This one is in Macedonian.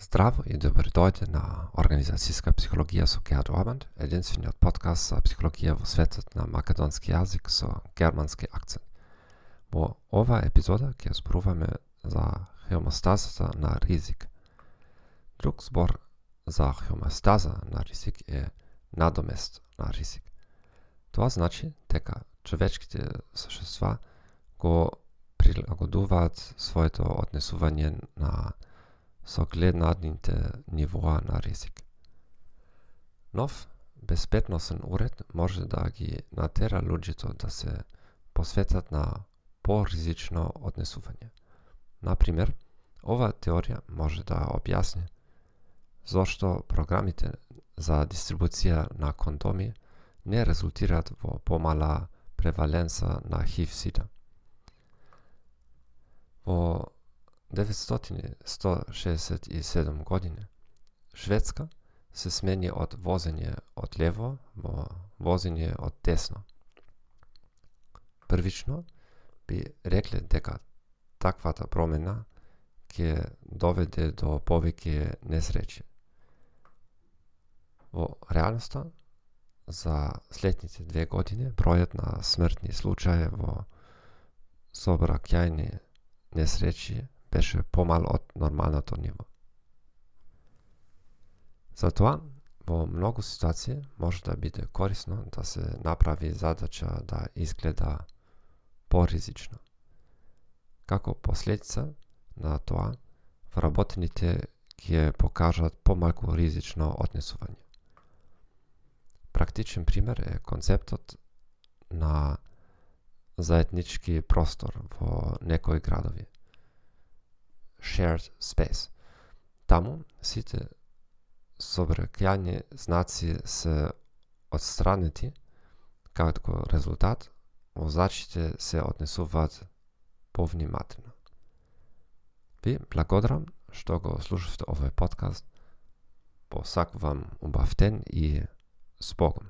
Здраво и добро дојде на Организацијска психологија со Герд Орбанд, единствениот подкаст за психологија во светот на македонски јазик со германски акцент. Во оваа епизода ќе зборуваме за хеомостазата на ризик. Друг збор за хеомостаза на ризик е надомест на ризик. Тоа значи дека човечките сушества го прилагодуваат своето однесување на со гледнадните нивоа на ризик. Нов безбедносен уред може да ги натера луѓето да се посветат на поризично однесување. Например, оваа теорија може да објасни зошто програмите за дистрибуција на кондоми не резултираат во помала преваленца на HIV-сида. Во 1967 година, Шведска се смени од возење од лево во возење од десно. Првично би рекле дека таквата промена ќе доведе до повеќе несреќи. Во реалноста, за следните две години бројот на смртни случаи во собракјајни несреќи беше помал од нормалното ниво. Затоа, во многу ситуации може да биде корисно да се направи задача да изгледа поризично. Како последица на тоа, вработените ќе покажат помалку ризично однесување. Практичен пример е концептот на заеднички простор во некои градови shared space. Таму сите собракјани знаци се одстранети, како резултат возачите се однесуваат повнимателно. Ви благодарам што го слушавте овој подкаст. Посакувам убав ден и с Богом.